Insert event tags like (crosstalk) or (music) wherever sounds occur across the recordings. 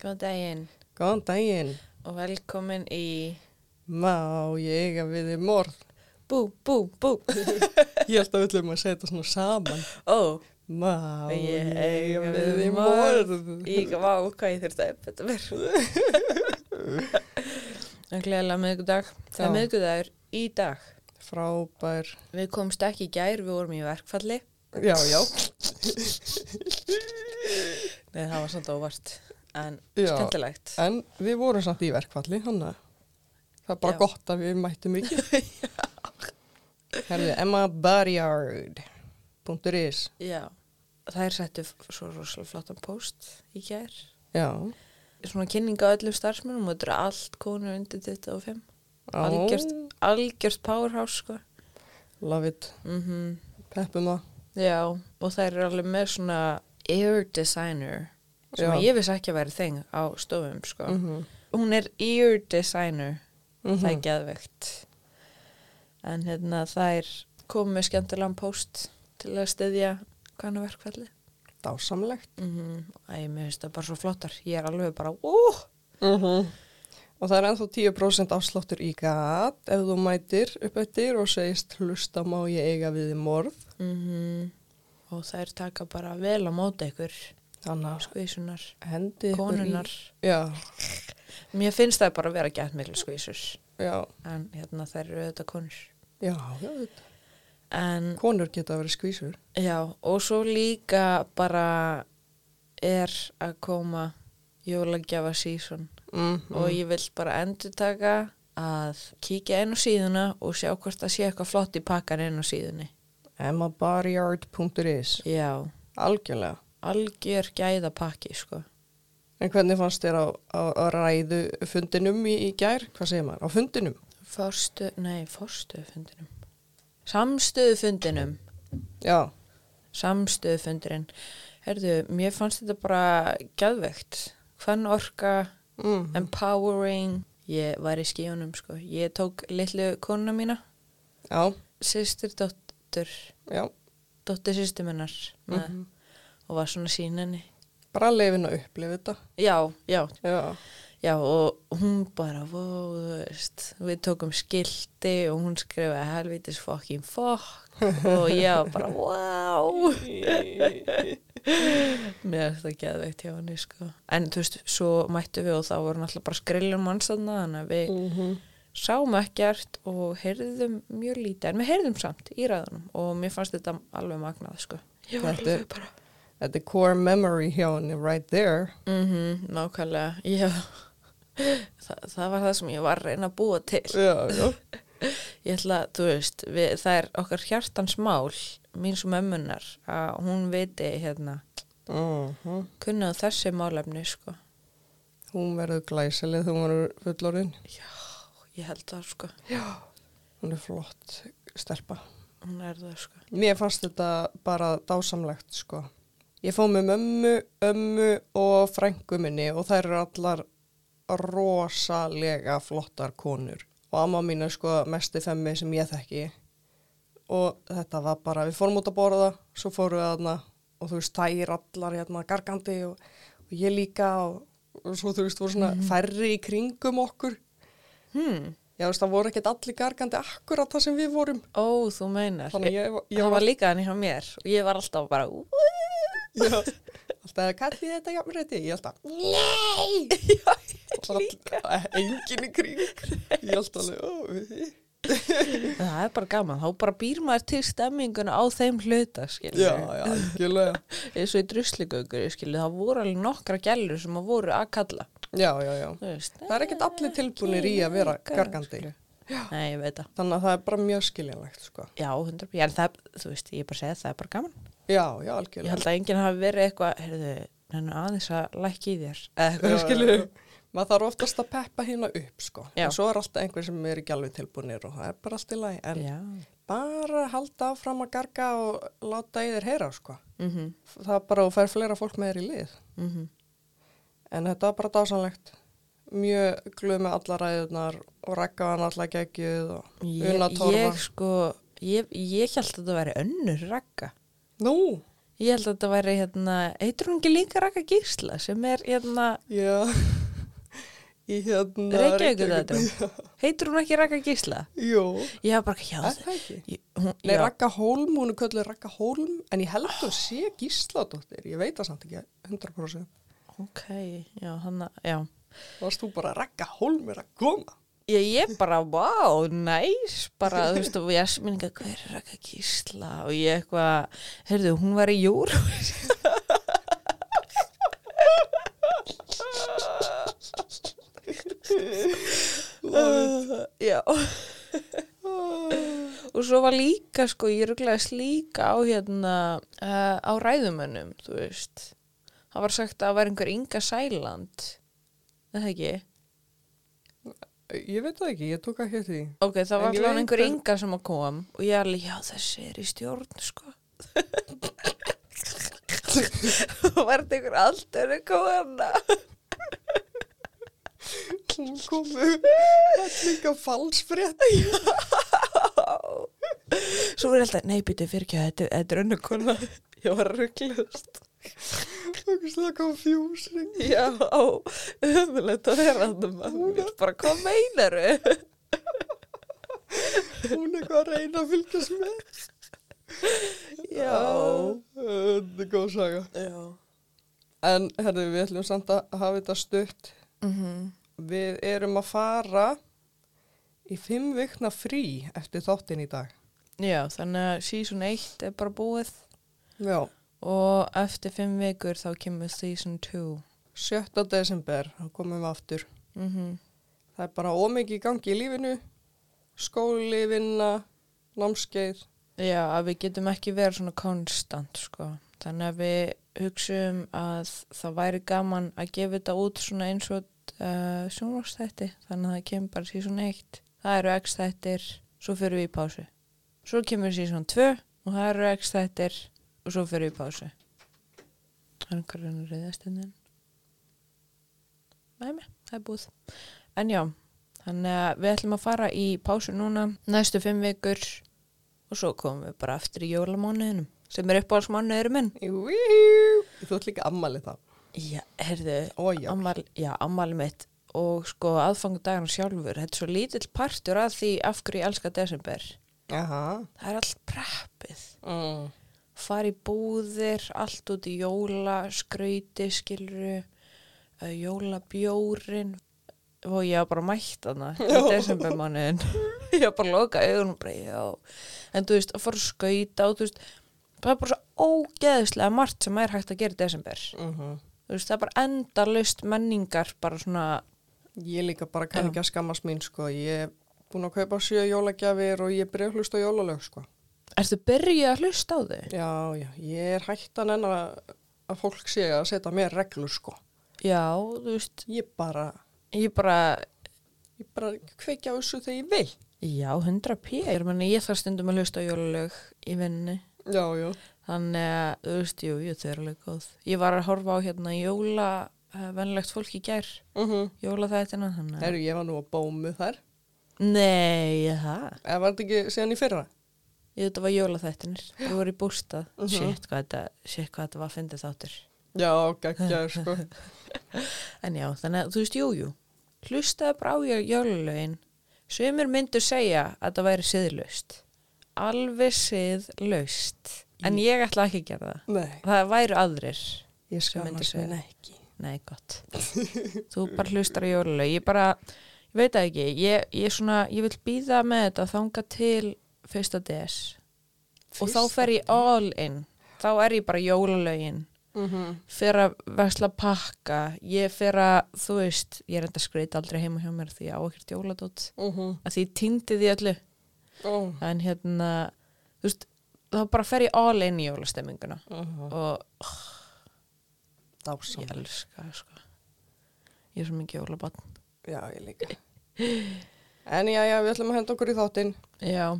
Góðan daginn Góðan daginn. og velkomin í Má ég eiga við þið morð? Bú, bú, bú. (laughs) Ég held að við ætlum að segja þetta svona saman. Ó, Má Ég eiga við þið morð. ég vá hvað ég þurfti að þetta verð. En gleðilega miðgudag. Það er miðgudagur í dag. Frábær. Við komst ekki í gær, við vorum í verkfalli. Já, já. Nei, það var samt óvart. En Já. skemmtilegt. En við vorum samt í verkfalli, hann að það er bara Já. gott að við mættum ekki. (laughs) Herðu, Emma Barryard. Punktur is. Já. Það er settu svo rosalega flottan post í. Já. Svona kynning á öllum starfsmennum og þetta er allt konur undir 25. Á, Algjört, algjört powerhouse, sko. Love it. Mhm. Peppum það. Já, og það er alveg með svona ear designer sem Já. ég vissi ekki að vera þing á stofum, sko. Mm Hún er ear designer, Mhm. það er geðveikt. En hérna það er komið skemmtilegan post til að styðja hvaðna verkfalli. Dásamlegt. Mm Æ, mér finnst það bara svo flottar. Ég er alveg bara! Mm Og það er ennþá 10% afsláttur í gat ef þú mætir upp eftir og segist hlusta má ég eiga við í morð. Mm Og þær taka bara vel á móti ykkur, skvísunar, konunnar. í... Mér finnst það bara að vera gætt miklu skvísur. já, en hérna þær eru auðvitað konur. já, já. En Konur geta verið skvísur. já, og svo líka bara er að koma jólagjafa sísón Mm og ég vil bara endur taka að kíkja á síðuna og sjá hvort það sé eitthvað flott í pakkan á síðunni. emmabarryard.is Já, Algjörlega. Algjör gæða pakki, sko. En hvernig fannst þér á, á, á ræðu fundinum í, í gær? Hvað segir maður? Á fundinum? Fórstu, nei, fórstu fundinum. Samstöðu fundinum. Já. Samstöðu fundurinn. Herðu, mér fannst þetta bara gæðvegt. Hvern orka Mm. empowering ég var í skíunum sko ég tók litlu konuna mína Já, sýstir dóttur já. dóttur sýstir minnar með, Mm og var svona sín henni. Bara lefin að upplifa þetta. já, já, Já. já og hún bara, vó, þú veist við tókum skilti og hún skrifaði helvitis fucking fuck. Og ég bara, wow (laughs) mér er það geðveikt hjá henni sko. En þú veist, svo mættu við og þá voru náttúrulega bara skrillum mannstanna þannig að við Mm sáum ekkert og heyrðum mjög lítið, en við heyrðum samt í ræðunum og mér fannst þetta alveg magnað sko. Ég var Þetta alveg bara Þetta er core memory hjá henni right there. mm nákvæmlega, já (laughs) Þa, það var það sem ég var að reyna að búa til Já, já. (laughs) ég ætla, þú veist, við, það er okkar hjartans mál, mín sem ömmunar að hún viti hérna Mm kunnað þessi málefni sko. Hún verður glæsileg þegar hún verður fullorinn. já, ég held það sko Hún er flott stelpa. hún er það sko Mér fannst þetta bara dásamlegt, sko. Ég fóð með mömmu, ömmu og frængu minni og þær eru allar rosalega flottar konur. Og amma mín er sko mesti femmi sem ég þekki. Og þetta var bara, við fórum út að borða, svo fórum við aðna og þú veist, þær allar hérna gargandi og, og ég líka og, og svo þú veist, voru svona færri í kringum okkur. hmm. Já, þú veist, það voru ekkert allir gargandi akkurat það sem við vorum. ó, þú meinar það var líka hann hjá mér og ég var alltaf bara "Ú, Já, alltaf kallið þetta jafnrétti, ég alltaf, nei, (laughs) enginn í kring, ég alltaf (laughs) Það er bara gaman, þá bara býr maður til stemminguna á þeim hluta, já, já, algjörlega, (laughs) Eins og í drusligaugur, það voru alveg nokkra gælur sem að voru að kalla. já, já, já, veist, það er ekkert allir tilbúinir í að vera gargandi, Nei, þannig að það er bara mjög skiljanlegt, sko, Já, 100%. En það, þú veist, ég er bara að segja það er bara gaman. Já, já, Ég algjörlega, held að enginn hafi verið eitthvað, heyrðu, nennu aðeins að lækki í þér. (laughs) Eitthvað, já. maður þarf oftast að peppa hérna upp, sko, Já. en svo er alltaf einhver sem er ekki alveg tilbúinir og það er bara allt í lagi, en Já. bara halda áfram að garga og láta í þér heyra, sko, Mm það er bara að fær fleira fólk með þér í lið. -hmm. En þetta var bara dásanlegt. Mjög gluð með alla ræðunar og rekkaðan alla geggjuð og Ég, unna torfa. ég sko, ég, ég held að þetta væri önnur ragga. Nú, Ég held að þetta væri hérna, heitur hún ekki líka Raka Gísla sem er hérna, Já, (laughs) í hérna... Reykjavíkur (laughs) þetta. Heitur hún ekki Raka Gísla? Jú, Já, bara hjá ekki? Ég- Hún, Nei, Ragga Hólm, hún er kölluð Ragga Hólm, en ég held að sé gísladóttir, ég veit það samt ekki 100%. ok, já, hann að, já. Varst þú bara Ragga Hólm er að koma? Ég, ég bara, wow, næs, bara, þú veist, og ég sminninga, hver er Raka Gísla? Og ég eitthvað, heyrðu, hún var í júru. Já. og svo var líka, sko, ég rugglaðist líka á hérna, uh, á ræðumönnum, þú veist. Það var sagt að það var einhver Inga Sæland, það ekki? Ég veit það ekki, ég tók ekki því. Ok, það var veit einhver yngar sem að kom og ég alveg, já þessi er í stjórn, sko. Og (laughs) var þetta einhver aldur að koma Hún komu, er líka falsfrétt. Svo ég alltaf, nei, býtu fyrir ekki, þetta, er önnu kona. Ég var rugglust. Það er svona confusing. Já, ömulegt að vera þetta maður. Bara, hvað meinaru? Hún er eitthvað að reyna að fylgjast með. Já. Þetta er góð saga. Já. En herðu, við ætlum samt að hafa þetta stutt. Mm Við erum að fara í fimm vikna frí eftir þáttinn í dag. Já, þannig að season 1 er bara búið Já. Og eftir fimm vikur þá kemur season 2. 7. desember, komum við aftur. Mm Það er bara ómikið gangi í lífinu, skóli, vinna, námskeið. Já, að við getum ekki verið svona konstant, sko. Þannig að við hugsaum að það væri gaman að gefa þetta út svona eins og uh, sjónvarsþætti. Þannig að það kemur bara season 1. Það eru x þættir, svo fyrir við í pásu. Svo kemur season 2 og það eru x þættir og svo fyrir við í pásu. Það er einhverjum reyðastundin. Nei, með, það er búið. En já, þannig að við ætlum að fara í pásu núna næstu fimm vikur og svo komum við bara aftur í jólamánuðinum sem er uppáhaldsmánuður minn. Þú ert líka ammalið það. Já, herðu, ammali, já, ammali mitt og sko aðfangudagarna sjálfur, þetta er svo lítill partur af því af hverju ég elska desember. Aha. Það er allt preppið. Mm. Fara í búðir, allt út í jóla, skrauti, skilru, uh, jólabjórin og ég var bara mætt hana í Já. desembermánuðin. (laughs) ég var bara að loka augunum og bara, já. En þú veist, að fara að skauta og þú veist, það er bara svo ógeðslega margt sem er hægt að gera í desember. Mm Þú veist, það er bara endalaust menningar, bara svona, Ég líka bara kann ekki að skammast mín, sko. Ég er búin að kaupa sjö jólagjafir og ég að hlusta á jólalög, sko. Ertu byrjuð að hlusta á þau? Já, já, ég er hættan enn að, að fólk sé að setja mér reglur, sko. Já, þú veist, Ég bara, ég bara, ég bara kveikja á þessu þegar ég vil. já, 100 p. Ég, þarf stundum að hlusta á jólalög í vinninni. Já, já. Þannig að, þú veist, jú, jú, þau eru alveg góð. Ég var að horfa á hérna jóla, uh, venlegt fólk í gær, Mm -hmm. jóla þættina, þannig að... Herru, ég var nú að bómu þar. Nei, það. Eða var þetta ekki síðan í fyrra? Ég þetta var jóla þættinir. Þau voru í bústað. Mhm. Shit, hvað þetta, shit, hvað þetta var að fyndið þáttur. Já, geggjaður, sko. (laughs) En já, þannig að, þú veist, jú, jú. Hlustaði bara á jólalögin. Sumir myndur segja að það væri siðlaust. Alveg siðlaust. En ég ætla ekki að gera það. Nei, Það væru aðrir. ég myndi skammast segja. ekki. Nei, gott. (laughs) Þú bara hlustar á jólalög. Ég bara, ég veit það ekki. Ég, ég, svona, ég vil býða með þetta þanga til fyrsta DS. Og þá fer ég all in. Þá er ég bara jólalögin. Mm -hmm. Fer að vesla pakka. Ég fer að, þú veist, ég er enda skreit aldrei heima hjá mér því ég á ekkert jóladótt. Mm -hmm. Að því týndi því öllu. oh. En hérna, þú veist, þá bara fer ég all in í jólastemminguna. uh Og Dásam. ég elska, sko. Ég er svo mikið jólabann. Já, ég líka. En já, já, við ætlum að henda okkur í þáttinn. Já.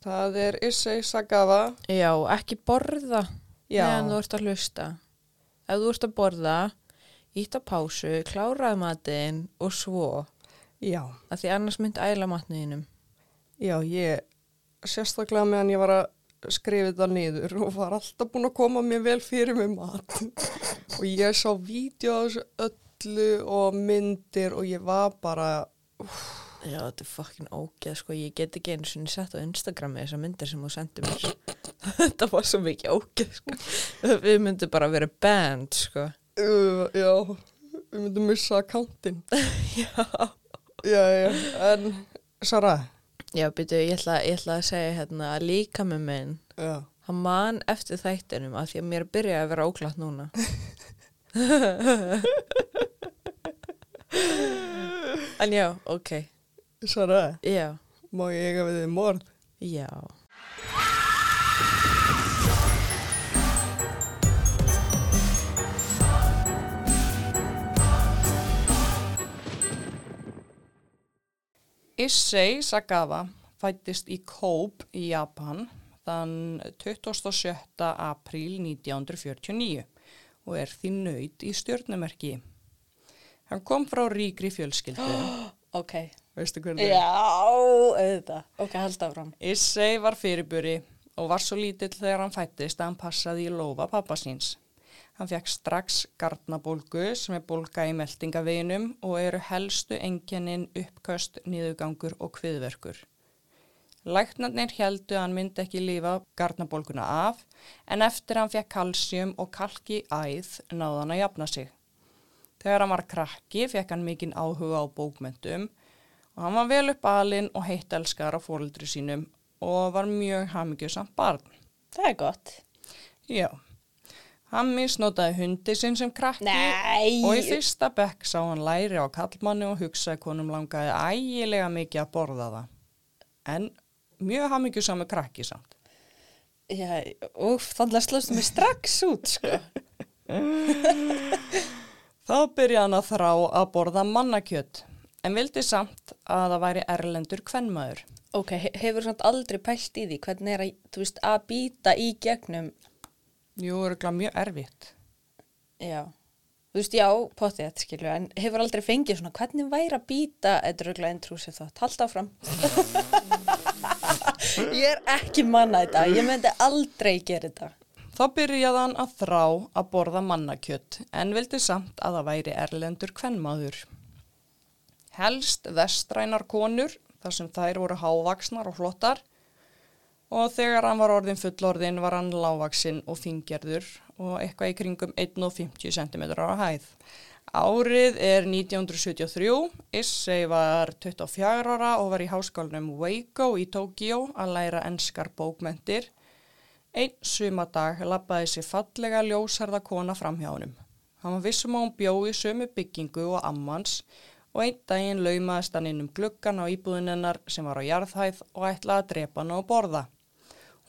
Það er Issei Sagawa. Já, ekki borða Já. meðan þú ert að hlusta. Ef þú ert að borða, ítt á pásu, kláraði matinn og svo, Já, að því annars myndi æla matniðinum. já, ég sérstaklega meðan ég var að skrifið það niður og var alltaf búin að koma mér vel fyrir með mat og ég sá þessu öllu og myndir og ég var bara Já, þetta er fucking ógeð, sko, ég get ekki einu sinni sett á Instagrami þessar myndir sem þú sendir mér. (laughs) þetta var svo mikið ógeð, sko. Við myndum bara vera band, sko. uh, já, við myndum missa akkántin (laughs) Já. já, já, en Sara, Já, byrju, ég ætla, ég ætla að segja hérna að líka með minn, já, hann man eftir þættinum að því að mér byrja að vera óglatt núna. (laughs) en já, ok, Sara, já, má ég eiga við þið morð? já. Issei Sagawa fættist í Kobe í Japan þann 27. apríl 1949 og er því nöyt í stjórnumerki. Hann kom frá ríkri fjölskyldu, (gasps) Ok, veistu hvernig? já, auðvitað. Ok, held áfram. Issei var fyrirburi og var svo lítill þegar hann fættist að hann passaði í lofa pappa síns. Hann fekk strax garnabólgu sem er bólga í meldingaveginum og eru helstu enginin uppköst, niðugangur og kviðverkur. Læknarnir heldu að hann myndi ekki lífa garnabólguna af en eftir hann fekk kalsjum og kalki æð náði hann að jafna sig. Þegar hann var krakki fekk hann mikinn áhuga á bókmentum og hann var vel upp alinn og heitt elskar á fóruldri sínum og var mjög hamingjusamt barn. Það er gott. Já, hann misnotaði hundi sinn sem krakki Nei! og í fyrsta bekk sá hann læri á kallmanni og hugsaði konum langaði ægilega mikið að borða það. En mjög hamingjusami krakki samt. Já, úf, þannig að slúst mér strax út, sko. (laughs) Þá byrjaði hann að þrá að borða mannakjött en vildi samt að það væri erlendur kvenmaður. Ok, he- hefur samt aldrei pælt í því hvernig er að, veist, að býta í gegnum, Jú, er mjög erfitt. já, þú veist, já, potið þetta, skilju, en hefur aldrei fengið svona, hvernig væri að býta, þetta er auðvitað intrúsið þátt, halda áfram. (laughs) ég er ekki manna þetta, ég myndi aldrei gera þetta. Þá byrjaði hann að þrá að borða mannakjött en vildi samt að það væri erlendur kvenmaður. Helst vestrænar konur þar sem þær voru hávaksnar og flottar og þegar hann var orðin fullorðin var hann lágvaksinn og þinggerður og eitthvað í kringum 1,50 cm á hæð. Árið er 1973, Issei var 24 ára og var í háskólanum Waco í Tókíó að læra enskar bókmentir Einn sumadag lappaði sér fallega ljósarða kona fram hjá honum. Hann var vissum að hún bjó í sömu byggingu og ammans og einn daginn laumaðist hann inn um gluggan á íbúðinennar sem var á jarðhæð og ætlaði að drepa hann á borða.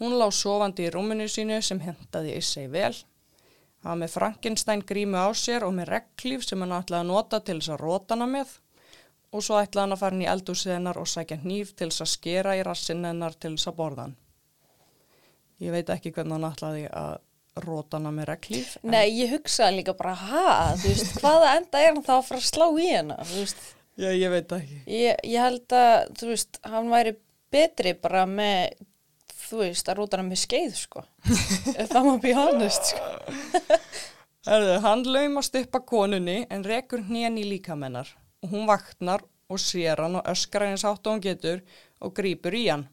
Hún lág sofandi í rúminu sínu sem hentaði Issei vel. Hann var með Frankenstein grímu á sér og með regglíf sem hann ætlaði að nota til þess að róta hana með og svo ætlaði hann að fara inn í eldúsið hennar og sækja hníf til þess að skera í rassin hennar til þess að borða hann. Ég veit ekki hvernig hann ætlaði að róta hana með reglíf. en- Nei, ég hugsaði líka bara, ha, þú veist, hvaða enda er hann þá að fara að slá í hana, þú veist, Já, ég veit ekki. ég, ég held að, þú veist, hann væri betri bara með, þú veist, að róta hana með skeið, sko, (laughs) það má be honest, sko. Herðu, hann laumast upp að konunni en rekur hnén í líkamennar og hún vaknar og sér hann og öskar eins átt og hún getur og grýpur í hann.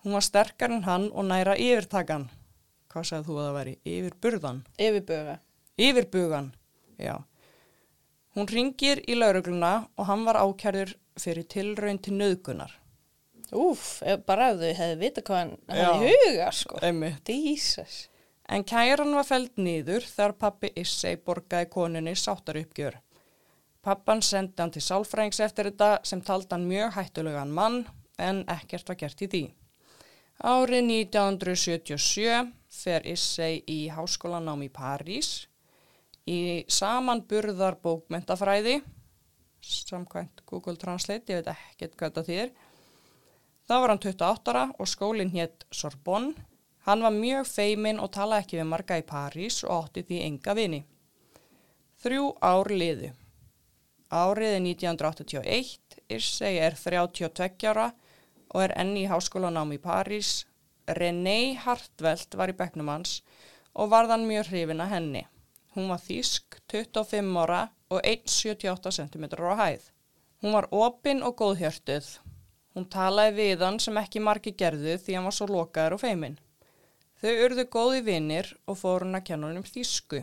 Hún var sterkar en hann og næra yfirtakan. Hvað sagði þú að það væri? Yfirburðan? Yfirböga. Yfirbugan, já. Hún ringir í laurugluna og hann var ákjærður fyrir tilraun til nöðgunar. Úf, bara ef þau hefði vita hvað hann hefði huga, sko. Einmitt. Jesus. En kæran var feld niður þegar pappi Issei borgaði konunni sáttaruppgjör. Pappan sendi hann til sálfrængs eftir þetta sem taldi hann mjög hættulegan mann en ekkert var gert í því. Árið 1977 fer Issei í háskólanám í París í samanburðar bókmentafræði, samkvæmt Google Translate, ég veit ekkert hvað þetta þýr. Þá var hann 28 ára og skólinn hétt Sorbonne. Hann var mjög feiminn og talaði ekki við marga í París og átti því enga vini. Þrjú ár liðu. Árið er 1981, Issei er 32 ára og er enn í háskólanám í París, René Hartveld var í bekknum hans og varðan mjög hrifin að henni. Hún var þýsk, 25 ára og 1,78 cm á hæð. Hún var opinn og góðhjörtuð. Hún talaði við hann sem ekki margi gerðu því hann var svo lokaður og feiminn. Þau urðu góði vinnir og fór hún að kenna hann um þýsku.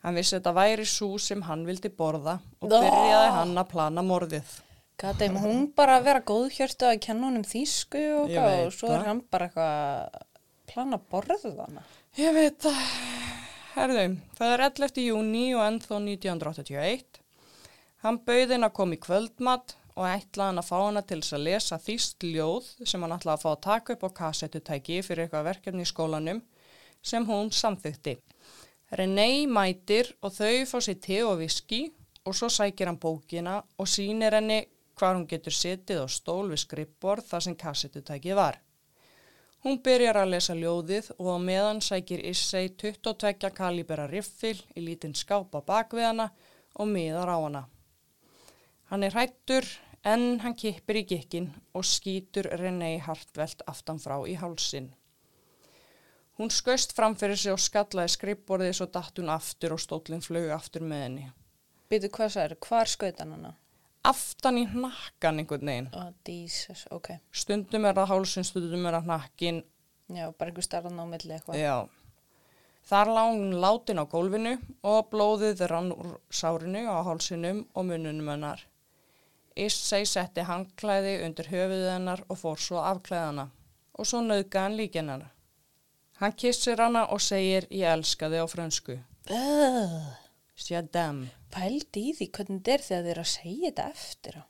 Hann vissi þetta væri svo sem hann vildi borða og byrjaði hann að plana morðið. Gata, hún bara að vera góðhjörtu að kenna honum þýsku og, og svo er hann bara eitthvað að plana borðu hana. Ég veit það. Herðu, það er 11. júni og ennþá 1981. Hann bauði henn að koma í kvöldmatt og ætlaði hann að fá hana til þess að lesa þýst ljóð sem hann ætlaði að fá að taka upp á kassettutæki fyrir eitthvað verkefni í skólanum sem hún samþykti. René mætir og þau fá sér te og viski og svo sækir hann bókina og sýnir henni hvar hún getur setið á stól við skrippborð þar sem kassettutækið var. Hún byrjar að lesa ljóðið og á meðan sækir Issei 22 kalibera riffil í lítinn skápa bak við hana og miðar á hana. Hann er hættur en hann kippir í gikkin og skýtur René Hartvelt aftan frá í hálsin. Hún skaust fram fyrir sig og skallaði skrippborðið svo datt hún aftur og stólinn flög aftur með henni. Býtu hvað það er, hvar skaut hann hana? Aftan í hnakkan einhvern veginn. Oh, Jesus, ok. Stundum er það hálsin, stundum er það hnakkin, Já, bara einhver starðan á milli eitthvað. Já. Þar hún látin á gólfinu og blóðið rann úr sárinu á hálsinum og mununum hennar. Issei setti hangklæði undir höfuðið hennar og fór svo afklæðana og svo nauðga hann líkin hennar. Hann kissir hana og segir ég elska þig á frönsku. Uh, Sjadam. Pældi í því hvernig þetta er þegar þið er að segja þetta eftir á.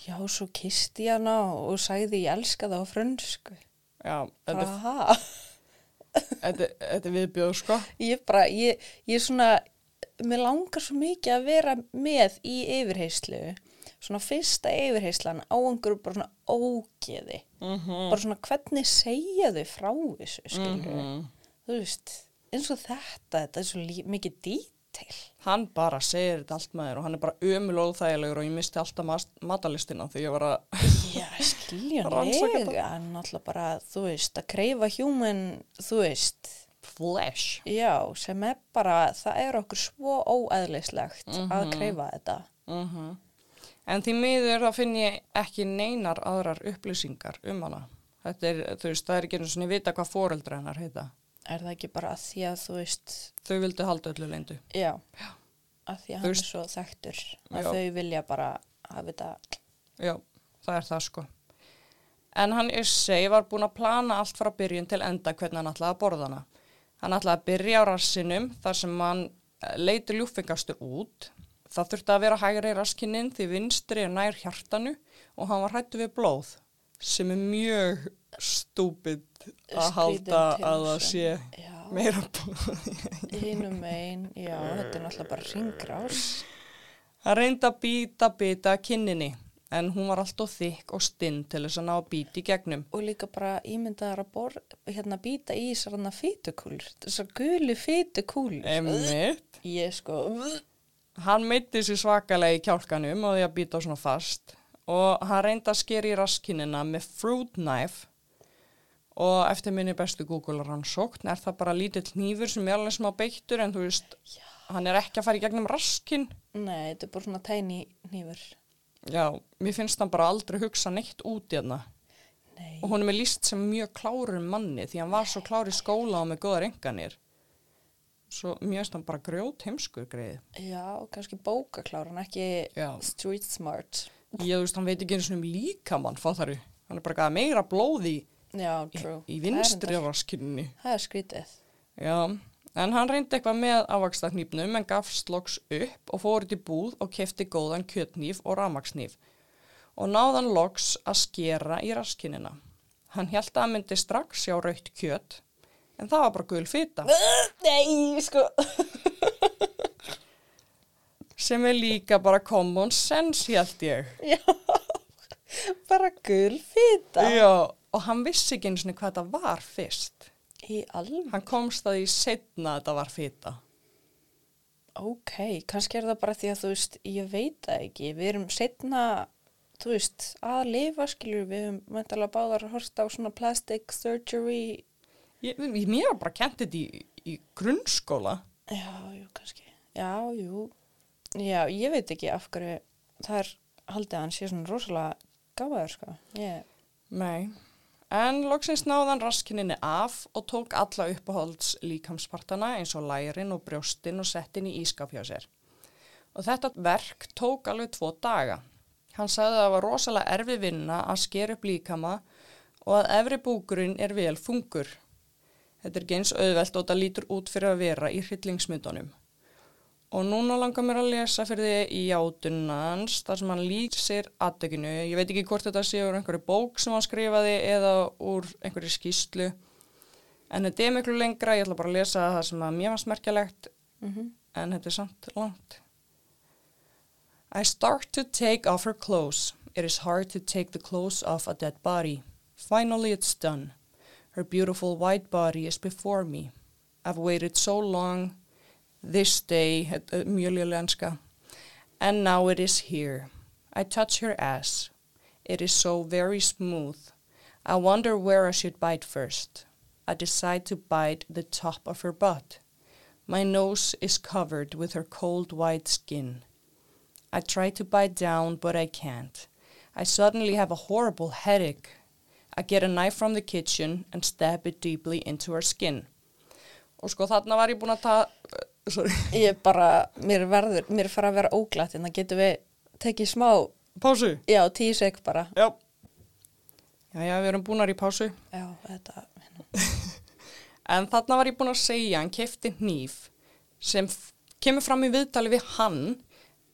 Já, svo kisti ég hana og sagði ég elska það á frönsku. Já, þetta, þetta, þetta viðbjóð sko. Ég bara, ég, ég er svona, mér langar svo mikið að vera með í yfirheyslu. Svona fyrsta yfirheyslan á einhverju bara svona ógeði. Mm Bara svona hvernig segja þau frá þessu, skilur Mhm. Þú veist, eins og þetta, þetta er svo mikið dítil. Hann bara segir þetta allt með þér og hann er bara ömul óþægilegur og ég misti alltaf matalistina því ég var að Já, skiljanlega, en náttúrulega bara, þú veist, að kreifa human, þú veist, flesh. já, sem er bara, það er okkur svo óæðlislegt að Mhm. kreifa þetta. Mm En því miður þá finn ég ekki neinar aðrar upplýsingar um hana. Þetta er, þú veist, það er ekki einu svona vita hvað foreldra hennar heita. Er það ekki bara að því að, þú veist, Þau vildu halda öllu leindu. já, að því að hann er svo þekktur, að Já. þau vilja bara hafa þetta, Já, það er það sko. En hann Issei var búinn að plana allt frá byrjun til enda hvernig hann ætlaði að borða hana. Hann ætlaði að byrja á rassinum þar sem hann eh, leiti ljúfingastur út. Það þurfti að vera hægri í raskinnin því vinstri er nær hjartanu og hann var hættu við blóð sem er mjög stúpid að halda að það sé tilhugsun. já, meira blóð. hinum einn, já, þetta er náttúrulega bara ringrás. Hann reyndi að býta býta kinninni en hún var alltof þykk og stinn til þess að ná að býta í gegnum. Og líka bara ímyndaðar að bor, hérna býta í fytukúlur, þessar gulu fytukúlur. Emmitt. Ég sko, Hann meitti sér svakalega í kjálkanum og því að býta svona fast og hann reyndi að skera í raskinina með fruit knife og eftir minni bestu Google rannsókn er það bara lítill hnífur sem er alveg smá beittur en þú veist, hann er ekki að fara í gegnum raskin. nei, þetta er bara svona tæni nýfur. Já, mér finnst hann bara aldrei hugsa neitt út í Nei, og hún er með líst sem mjög klárum manni því hann var svo klár í skóla og með góðar enganir. Svo finnst hann bara grjót heimskur greið. já, kannski bókakláran, ekki Já. street smart. Ég veist, hann veit ekki eins og um líkamann, þú? Hann er bara gæða meira blóð í, Já, í, í vinstri raskinni. Það er skrítið. Já, en hann reyndi eitthvað með ávakstaknýfnum en gafst loks upp og fór út í búð og kefti góðan kjötnýf og ramaksnýf og náðan loks að skera í raskinina. Hann held að myndi strax sjá raukt kjöt en það var bara gul fita (laughs) Nei, sko. (laughs) sem er líka bara common sense held ég. Já, bara gul fita. Já, og hann vissi ekki eins og hvað þetta var fyrst. Í alveg. Hann komst að því setna að þetta var fita. Ok, kannski er það bara því að þú veist, ég veit það ekki. Við erum setna þú veist, að lifa skilur við höfum mæntalega báðar að horsta á svona plastic surgery Ég, mér var bara kent þetta í, í grunnskóla. Já, jú, kannski. Já, jú. Já, ég veit ekki af hverju það er haldið að hann sé svona rosalega gáðaður, sko. Ég, Nei. En loksins náðan raskinninni af og tók alla uppáhalds líkamspartana eins og lærin og brjóstin og settin í ískap hjá sér. Og þetta verk tók alveg tvo daga. Hann sagði að það var rosalega erfi vinna að skera upp líkama og að efri búkurinn er vel fungur. Þetta er gens auðvelt og það lítur út fyrir að vera í hryllingsmyndunum. Og núna langar mér að lesa fyrir þið í játunans þar sem hann lýsir aðdökinu. Ég veit ekki hvort þetta sé úr einhverju bók sem hann skrifaði eða úr einhverju skýslu. En þetta er miklu lengra, ég ætla bara að lesa það sem að mér var smerkjalegt mm -hmm. en þetta er samt langt. I start to take off her clothes. It is hard to take the clothes off a dead body. Finally it's done. Her beautiful white body is before me. I've waited so long this day, mjög lélenska, and now it is here. I touch her ass. It is so very smooth. I wonder where I should bite first. I decide to bite the top of her butt. My nose is covered with her cold white skin. I try to bite down, but I can't. I suddenly have a horrible headache. I get a knife from the kitchen and stab it deeply into her skin. Og sko þarna var ég búin að ta... Sorry. Ég bara, mér verður, mér fara að vera óglætt en það getur við tekið smá, Pásu? já, tíu sek bara. Já. Já, já, við erum búinar í pásu. Já, þetta, hérna. (laughs) En þarna var ég búin að segja, hann kefti hníf sem kemur fram í viðtali við hann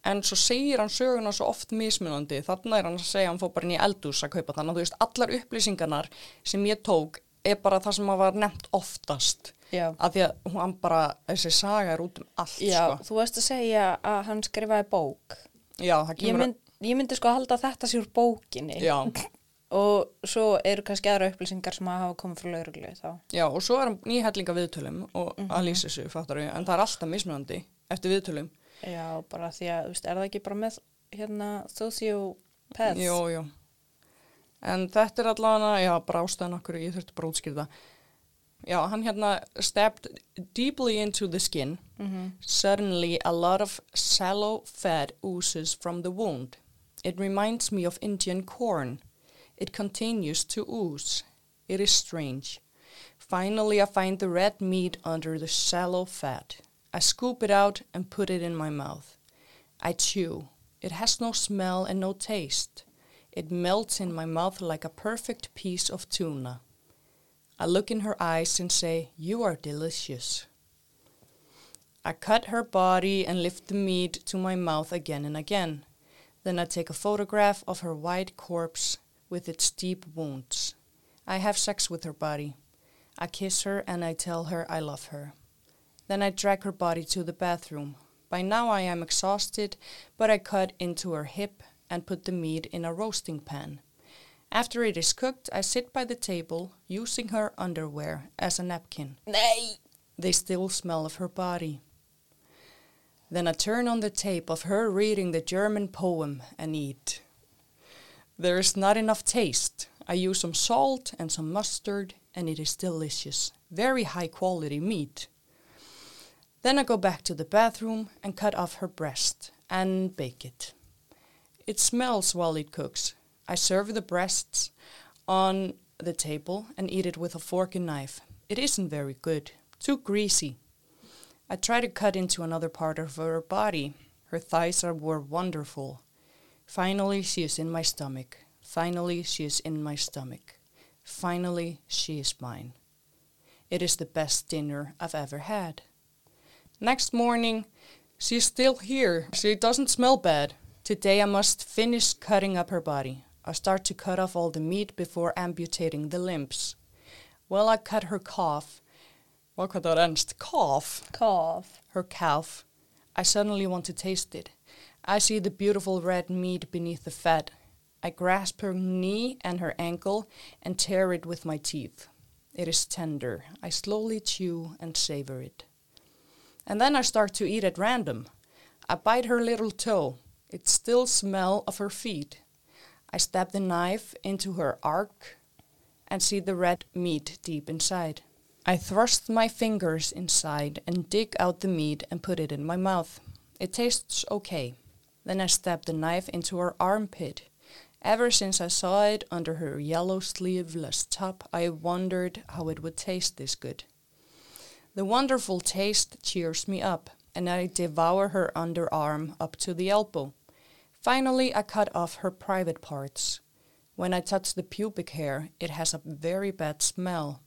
en svo segir hann söguna svo oft mismunandi. Þarna er hann að segja, hann fór bara inn í eldús að kaupa þannig að þú veist, allar upplýsingarnar sem ég tók er bara það sem að var nefnt oftast. Já. Af því að hann bara, þessi saga er út um allt, Já, sko. þú veist að segja að hann skrifaði bók. Já, það Ég, kemur... mynd, ég myndi sko að halda þetta sé úr bókinni. Já, (laughs) Og svo eru kannski aðra upplýsingar sem að hafa komið frá lauruglu þá. já, og svo er hann nýhellinga viðtölum og Mhm. að lýsa þessu, fattar við, en það er alltaf mismunandi eftir viðtölum. Já, bara því að, þú veist, er það ekki bara með hérna sociopaths? Jú, jú. En þetta er allavega, já, bara ástæðan okkur, ég þurfti bara það. Já, hann hérna stepped deeply into the skin. Mhm. Suddenly a lot of sallow fat oozes from the wound. It reminds me of Indian corn. It continues to ooze. It is strange. Finally, I find the red meat under the shallow fat. I scoop it out and put it in my mouth. I chew. It has no smell and no taste. It melts in my mouth like a perfect piece of tuna. I look in her eyes and say, You are delicious. I cut her body and lift the meat to my mouth again and again. Then I take a photograph of her white corpse with its deep wounds. I have sex with her body. I kiss her and I tell her I love her. Then I drag her body to the bathroom. By now I am exhausted, but I cut into her hip and put the meat in a roasting pan. After it is cooked, I sit by the table using her underwear as a napkin. Nay! They still smell of her body. Then I turn on the tape of her reading the German poem and eat. There is not enough taste. I use some salt and some mustard, and it is delicious. Very high quality meat. Then I go back to the bathroom and cut off her breast and bake it. It smells while it cooks. I serve the breasts on the table and eat it with a fork and knife. It isn't very good, too greasy. I try to cut into another part of her body. Her thighs are, were wonderful. Finally, she is in my stomach. Finally, she is in my stomach. Finally, she is mine. It is the best dinner I've ever had. Next morning, she's still here. She doesn't smell bad. Today I must finish cutting up her body. I start to cut off all the meat before amputating the limbs. Well, I cut her calf, what could that end? Calf Cough. her calf. I suddenly want to taste it. I see the beautiful red meat beneath the fat. I grasp her knee and her ankle and tear it with my teeth. It is tender. I slowly chew and savor it. And then I start to eat at random. I bite her little toe. It still smell of her feet. I stab the knife into her arc and see the red meat deep inside. I thrust my fingers inside and dig out the meat and put it in my mouth. It tastes okay. Then I stab the knife into her armpit. Ever since I saw it under her yellow sleeveless top, I wondered how it would taste this good. The wonderful taste cheers me up, and I devour her underarm up to the elbow. Finally, I cut off her private parts. When I touch the pubic hair, it has a very bad smell.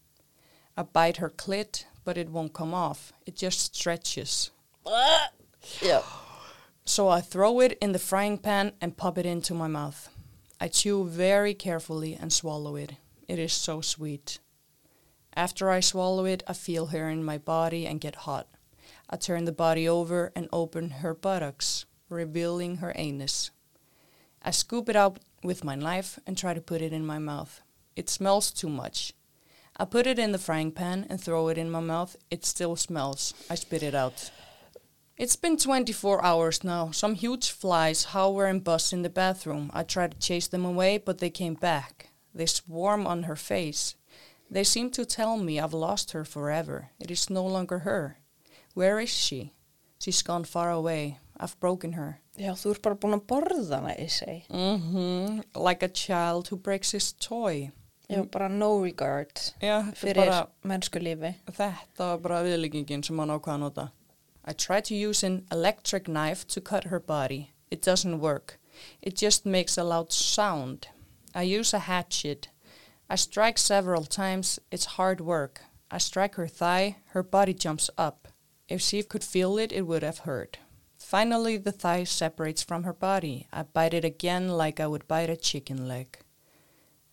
I bite her clit, but it won't come off. It just stretches. yeah. So I throw it in the frying pan and pop it into my mouth. I chew very carefully and swallow it. It is so sweet. After I swallow it, I feel her in my body and get hot. I turn the body over and open her buttocks, revealing her anus. I scoop it out with my knife and try to put it in my mouth. It smells too much. I put it in the frying pan and throw it in my mouth. It still smells. I spit it out. It's been 24 hours now. Some huge flies hover and buzz in the bathroom. I tried to chase them away, but they came back. They swarm on her face. They seem to tell me I've lost her forever. It is no longer her. Where is she? She's gone far away. I've broken her. Já, þú ert bara búin að borða hana, ég segi. Mm-hmm. Like a child who breaks his toy. Já, bara no regard Já, þetta er fyrir bara, mennsku lífi. þetta var bara viðlíkingin sem hann ákvaða að nota. I tried to use an electric knife to cut her body. It doesn't work. It just makes a loud sound. I use a hatchet. I strike several times. It's hard work. I strike her thigh. Her body jumps up. If she could feel it, it would have hurt. Finally, the thigh separates from her body. I bite it again like I would bite a chicken leg.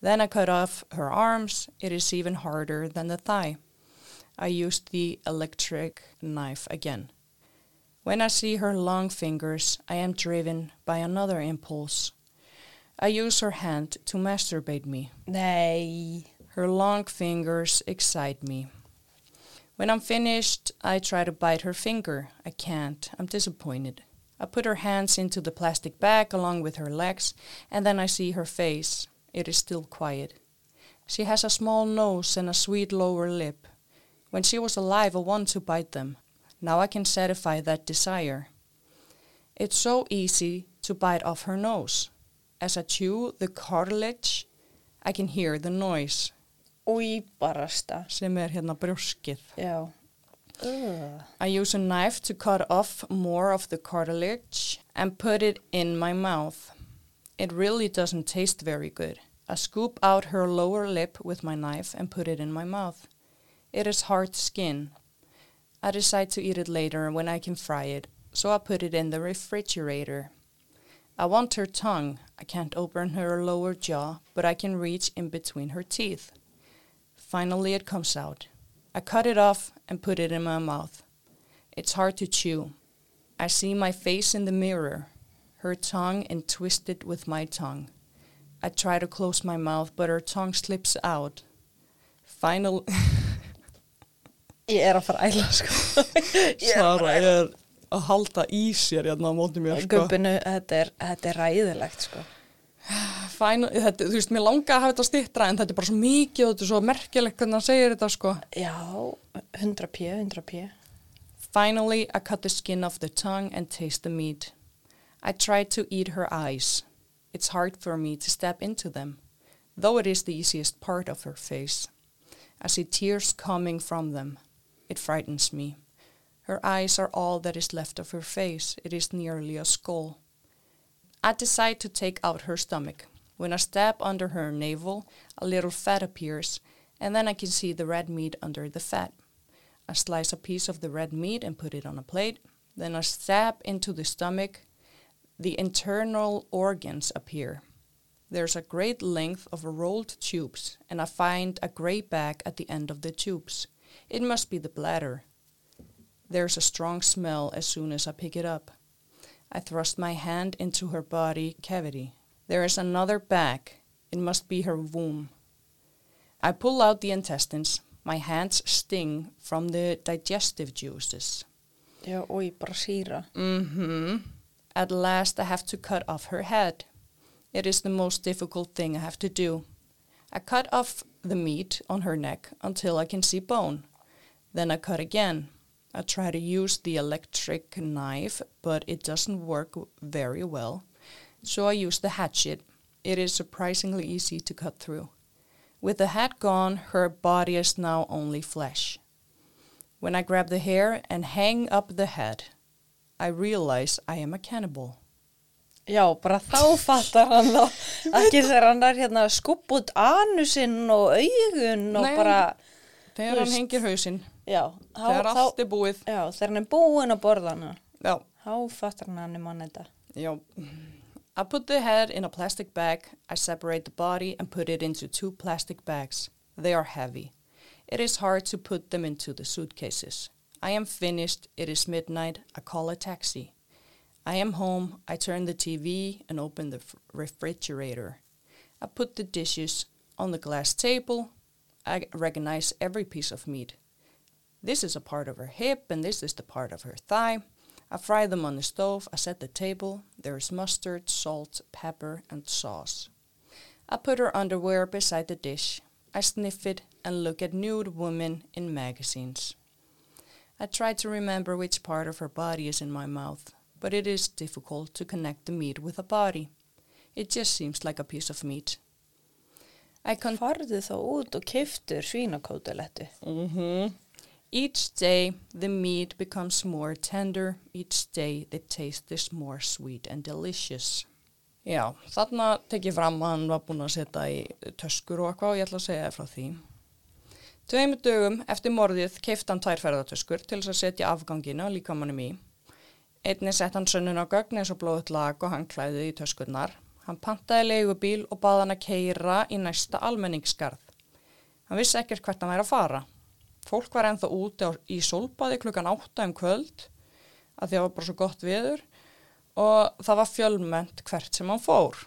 Then I cut off her arms. It is even harder than the thigh. I use the electric knife again. When I see her long fingers, I am driven by another impulse. I use her hand to masturbate me. Nay. Her long fingers excite me. When I'm finished, I try to bite her finger. I can't. I'm disappointed. I put her hands into the plastic bag along with her legs, and then I see her face. It is still quiet. She has a small nose and a sweet lower lip. When she was alive, I wanted to bite them. Now I can satisfy that desire. It's so easy to bite off her nose. As I chew the cartilage, I can hear the noise Sem er hérna brjóskið. Uh. I use a knife to cut off more of the cartilage and put it in my mouth. It really doesn't taste very good. I scoop out her lower lip with my knife and put it in my mouth. It is hard skin. I decide to eat it later when I can fry it, so I put it in the refrigerator. I want her tongue. I can't open her lower jaw, but I can reach in between her teeth. Finally, it comes out. I cut it off and put it in my mouth. It's hard to chew. I see my face in the mirror, her tongue entwisted with my tongue. I try to close my mouth, but her tongue slips out. Final, (laughs) Ég er að fara æla, sko. (laughs) Er Sara er að halda í sér hérna á móti mér, sko. Gubbinu, þetta er, þetta er ræðilegt, sko. Final, þetta, þú veist, mér langa að hafa þetta stittra en þetta er bara svo mikið og þetta er svo merkilegt hvernig hann segir þetta, sko. Já, 100 p, 100 p. Finally, I cut the skin off the tongue and taste the meat. I tried to eat her eyes. It's hard for me to step into them, though it is the easiest part of her face. I see tears coming from them. It frightens me. Her eyes are all that is left of her face. It is nearly a skull. I decide to take out her stomach. When I stab under her navel, a little fat appears, and then I can see the red meat under the fat. I slice a piece of the red meat and put it on a plate. Then I stab into the stomach. The internal organs appear. There's a great length of rolled tubes, and I find a gray bag at the end of the tubes. It must be the bladder. There's a strong smell as soon as I pick it up. I thrust my hand into her body cavity. There is another bag. It must be her womb. I pull out the intestines. My hands sting from the digestive juices. Já, bara síra. Mm-hmm. At last I have to cut off her head. It is the most difficult thing I have to do. I cut off the meat on her neck until I can see bone. Then I cut again. I try to use the electric knife, but it doesn't work very well. So I use the hatchet. It is surprisingly easy to cut through. With the head gone, her body is now only flesh. When I grab the hair and hang up the head, I realize I am a cannibal. Já, bara þá fattar hann þá ekki þegar hann er hérna skupp út anusinn og augun og Nei. bara, Þegar Þú hann hengir hausinn, já, þá, þegar þá, allt er búið, já, þegar hann er búinn að borða hana, þá fattar hann að hann þetta. já. I put the head in a plastic bag, I separate the body and put it into two plastic bags. They are heavy. It is hard to put them into the suitcases. I am finished, it is midnight, I call a taxi. I am home, I turn the TV and open the refrigerator. I put the dishes on the glass table. I recognize every piece of meat. This is a part of her hip and this is the part of her thigh. I fry them on the stove. I set the table. There is mustard, salt, pepper, and sauce. I put her underwear beside the dish. I sniff it and look at nude women in magazines. I try to remember which part of her body is in my mouth, but it is difficult to connect the meat with the body. It just seems like a piece of meat. I con- Farðu þá út og kiftur svínakótulettu. Mm-hmm. Each day the meat becomes more tender. Each day the taste is more sweet and delicious. Já, þarna tek ég fram að hann var búinn að setja í töskur og eitthvað og ég ætla að segja frá því. Tveimur dögum eftir morðið keifti hann tvær ferðartöskur til þess að setja afgangina líka mannum í. Einni sett hann sönnun á gögn eins og blóðut lag og hann klæði í töskurnar. Hann pantaði leigubíl og baði hann að keira í næsta almenningskarð. Hann vissi ekkert hvert hann væri að fara. Fólk var ennþá úti á, í sólbaði klukkan átta um kvöld að því að það var bara svo gott viður og það var fjölmennt hvert sem hann fór.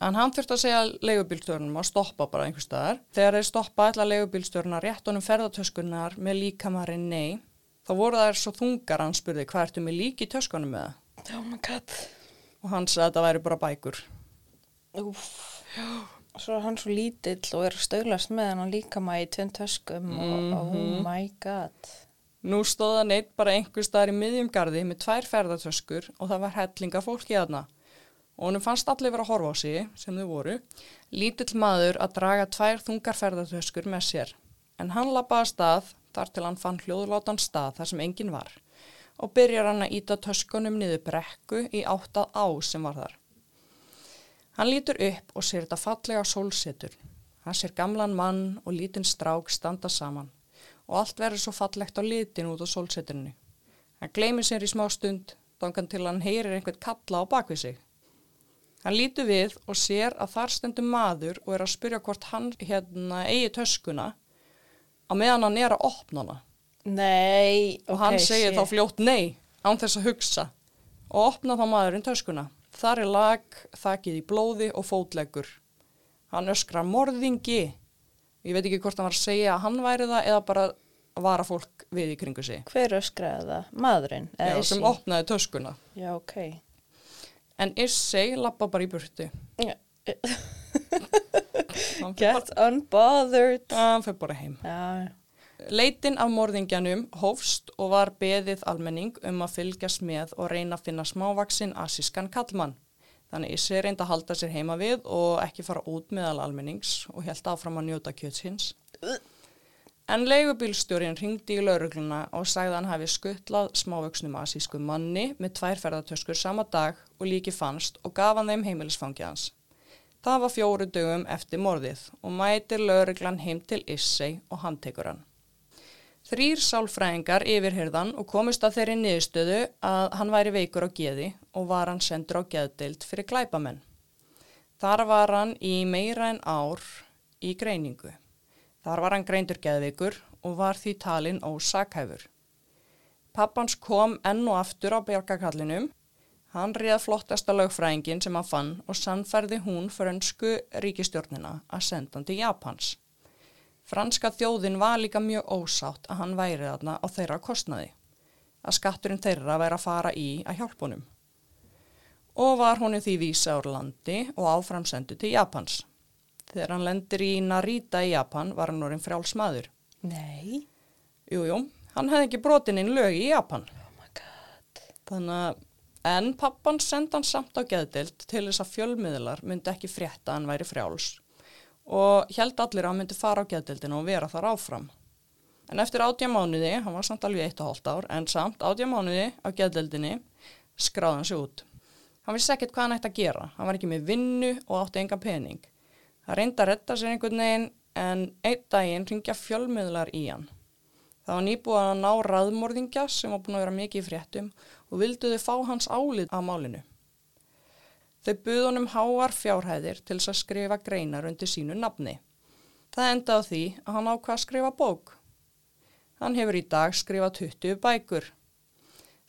En hann þurfti að segja leigubílstjórnum að stoppa bara einhver staðar. Þegar þeir stoppa allar leigubílstjórna rétt honum ferðartöskunar með líkamarinn nei, þá voru þær svo þungar hann spurði hvað ertu með lík í töskunum með það? Oh my god. Og hann sagði að þetta væri bara bækur. Úf. Svo er hann svo lítill og er stöglast með hann og líka maður í tveim töskum og oh Mhm. my god. Nú stóða neitt bara einhver staðar í miðjum garði með tvær ferðartöskur og það var hellinga fólki aðna. Og honum fannst allir vera að horfa á sig, sem þau voru, lítill maður að draga tvær þungar ferðartöskur með sér. En hann lappaði að stað þar til hann fann hljóðlátan stað þar sem enginn var og byrjar hann að íta töskunum niður brekku í áttað á sem var þar. Hann lítur upp og sér þetta fallega sólsetur. Hann sér gamlan mann og lítinn strák standa saman og allt verður svo fallegt á litin út á sólseturinu. Hann gleymir sér í smá stund, þangan til hann heyrir einhvern kalla á bakvið sig. Hann lítur við og sér að þar stendur maður og er að spyrja hvort hann hérna eigi töskuna á meðan hann er að opna hana. Nei, Og ok, hann segir shit. þá fljótt nei, án þess að hugsa. Og opna þá maðurinn töskuna. Þar er lag, þakið í blóði og fótleggur. Hann öskrar morðingi. Ég veit ekki hvort hann var að segja að hann væri það eða bara vara fólk við í kringu sig. Hver öskraði það? Maðurinn? Já, Eða sem opnaði töskuna. Já, ok. En Issei lappa bara í burtu. Já. (laughs) Get unbothered. hann fer bara heim. Já, Leitin af morðingjanum hófst og var beðið almenning um að fylgjast með og reyna að finna smávaksinn asískan kallmann. Þannig Issi reyndi að halda sér heima við og ekki fara út meðal almennings og held áfram að njóta kjötsins. En leigubílstjórin ringdi í laurugluna og sagði að hann hafi skuttlað smávöksnum asísku manni með tvær ferðartöskur sama dag og líki fannst og gaf hann þeim heimilisfangi hans. Það var fjóru dögum eftir morðið og mætir lauruglan heim til Issei og hann tekur hann. Þrýr sálfræðingar yfirhyrðan og komist að þeirri niðurstöðu að hann væri veikur á geði og var hann sendur á geðdeild fyrir glæpamenn. Þar var hann í meira en ár í greiningu. Þar var hann greindur geðveikur og var því talinn ósakhæfur. Pappans kom enn og aftur á bjargakallinum. Hann réð flottasta lögfræðingin sem hann fann og sannferði hún frönsku ríkistjórnina að senda hann til Japans. Franska þjóðin var líka mjög ósátt að hann væri þarna á þeirra kostnaði. Að skatturinn þeirra væri að fara í að hjálpunum. og var honum því vísa úr landi og áframsendu til Japans. Þegar hann lendir í Narita í Japan var hann orðin frjálsmaður. Nei. Jú, jú, hann hefði ekki brotin inn lög í Japan. Oh my god. Þannig að, en pappan senda hann samt á geðdild til þess að fjölmiðlar myndi ekki frétta að hann væri frjáls og held allir að hann myndi fara á geðdildinu og vera þar áfram. En eftir átja mánuði, hann var samt alveg eitt og hóllt ár, en samt átja mánuði á geðdildinni skráði hann sig út. Hann vissi ekkert hvað hann ætti að gera, hann var ekki með vinnu og átti enga pening. Það reyndi að retta sér einhvern veginn en einn daginn ringja fjölmiðlar í hann. Það var nýbúið að ná raðmorðingja sem var búin að vera mikið í fréttum og vildu þau fá hans álið af málinu. Þau buð honum háar fjárhæðir til þess að skrifa greinar undir sínu nafni. Það endaði á því að hann ákvað að skrifa bók. Hann hefur í dag skrifað 20 bækur.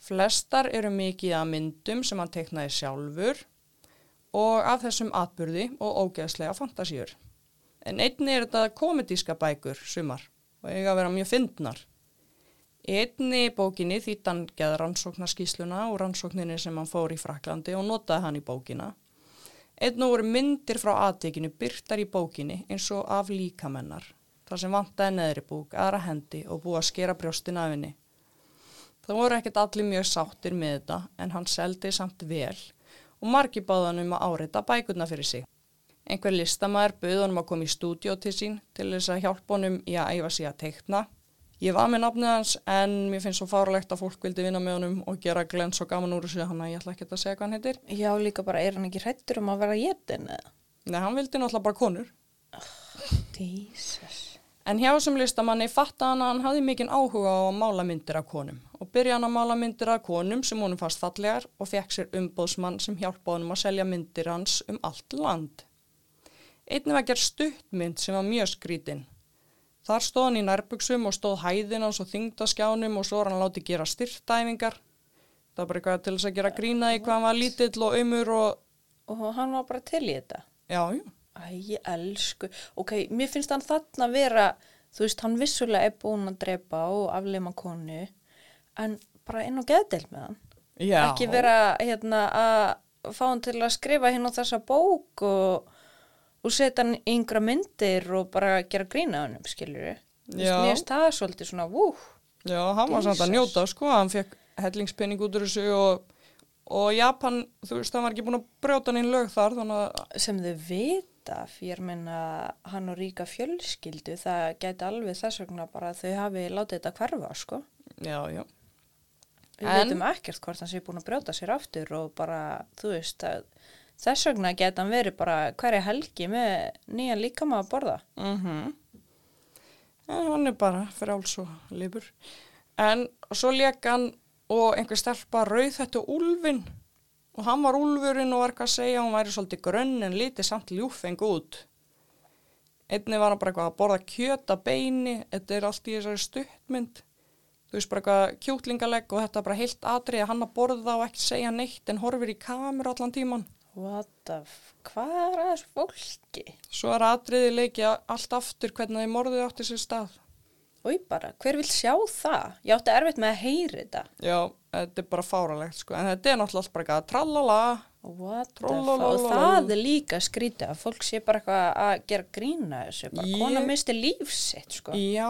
Flestar eru mikið að myndum sem hann teiknaði sjálfur og af þessum atbyrði og ógeðslega fantasíur. En einni er þetta komedíska bækur sumar og eiga að vera mjög fyndnar. Einni bókinni þýtt hann geða rannsóknarskísluna og rannsókninni sem hann fór í Fraklandi og notaði hann í bókina. Einn og voru myndir frá aðtekinu byrtar í bókinni eins og af líkamennar, þar sem vantaði neðri búk, aðra hendi og búið að skera brjóstin af henni. Það voru ekkert allir mjög sáttir með þetta en hann seldi samt vel og margi báðan um að áreita bækurna fyrir sig. Einhver listamæður bauð honum að koma í stúdíó til sín til þess að hjálpa honum í að æfa sig að teikna. Ég var með nafnið hans en mér finnst svo fárlegt að fólk vildi vinna með honum og gera glens og gaman úr þessu hann að ég ætla ekki að segja hvað hann heitir. Já, líka bara, er hann ekki hrættur um að vera jétin eða? Nei, hann vildi náttúrulega bara konur. Jesus. En hjá þessum listamanni fatta hann að hann hafði mikinn áhuga á að mála myndir af konum og byrja hann að mála myndir af konum sem honum fast fallegar og fekk sér umbóðsmann sem hjálpa honum að selja myndir hans um allt land. Einnig var gerð stuttmynd sem var mjög skrítinn. Þar stóð hann í nærbuksum og stóð hæðin hans og þingdaskjánum og svo var hann látið gera styrtæfingar. Það var bara eitthvað til þess að gera grína í hvað hann var lítill og ömur og Og hann var bara til í þetta. já, já. Æ, ég elsku. Ok, mér finnst hann þarna vera, þú veist, hann vissulega er búin að drepa og afleima konu, en bara inn og geðdel með hann. Já. Ekki vera, hérna, að fá hann til að skrifa hérna á þessa bók og, og setja hann í yngra myndir og bara gera grína hann, skilur við. Já. Mér það svolítið svona, vú, Já, hann var samt að njóta, sko, hann fekk hellingspenning út úr þessu og, og Japan, þú veist, hann var ekki búin að brjóta hann inn lög þar, sem þau vita, fyrir meina hann og ríka fjölskyldu, það gæti alveg þess vegna bara þau hafi látið þetta hverfa, sko. já, já. Við En- veitum ekkert hvort hann sé búin að brjóta sér aftur og bara, þú veist, að þess vegna geta hann verið bara hverja helgi með nýjan líkama að borða. Mm En hann er bara fráls og lifur. En svo leik hann og einhver stelpa rauð þetta úlfin og hann var úlfurinn og var eitthvað að segja hún væri svolítið grönn en lítið samt ljúfeng út. Einni var hann bara eitthvað að borða kjöta beini, þetta er allt í þessari stuttmynd. Þú veist bara eitthvað kjútlingalegg og þetta er bara heilt atrið að hann að borða og ekki segja neitt en horfir í kameru allan tíman. What the f... Hvað er að þessu fólki? Svo er atriði leikja allt aftur hvernig þið morðið átti sér stað. Úi bara, hver vil sjá það? Ég átti erfitt með að heyri þetta. Já, þetta er bara fáralegt sko, en þetta er náttúrulega allt bara eitthvað trallala. Og það er líka skrítið að fólk sé bara eitthvað að gera grína þessu. Bara Ég- kona misti lífsitt, sko. Já,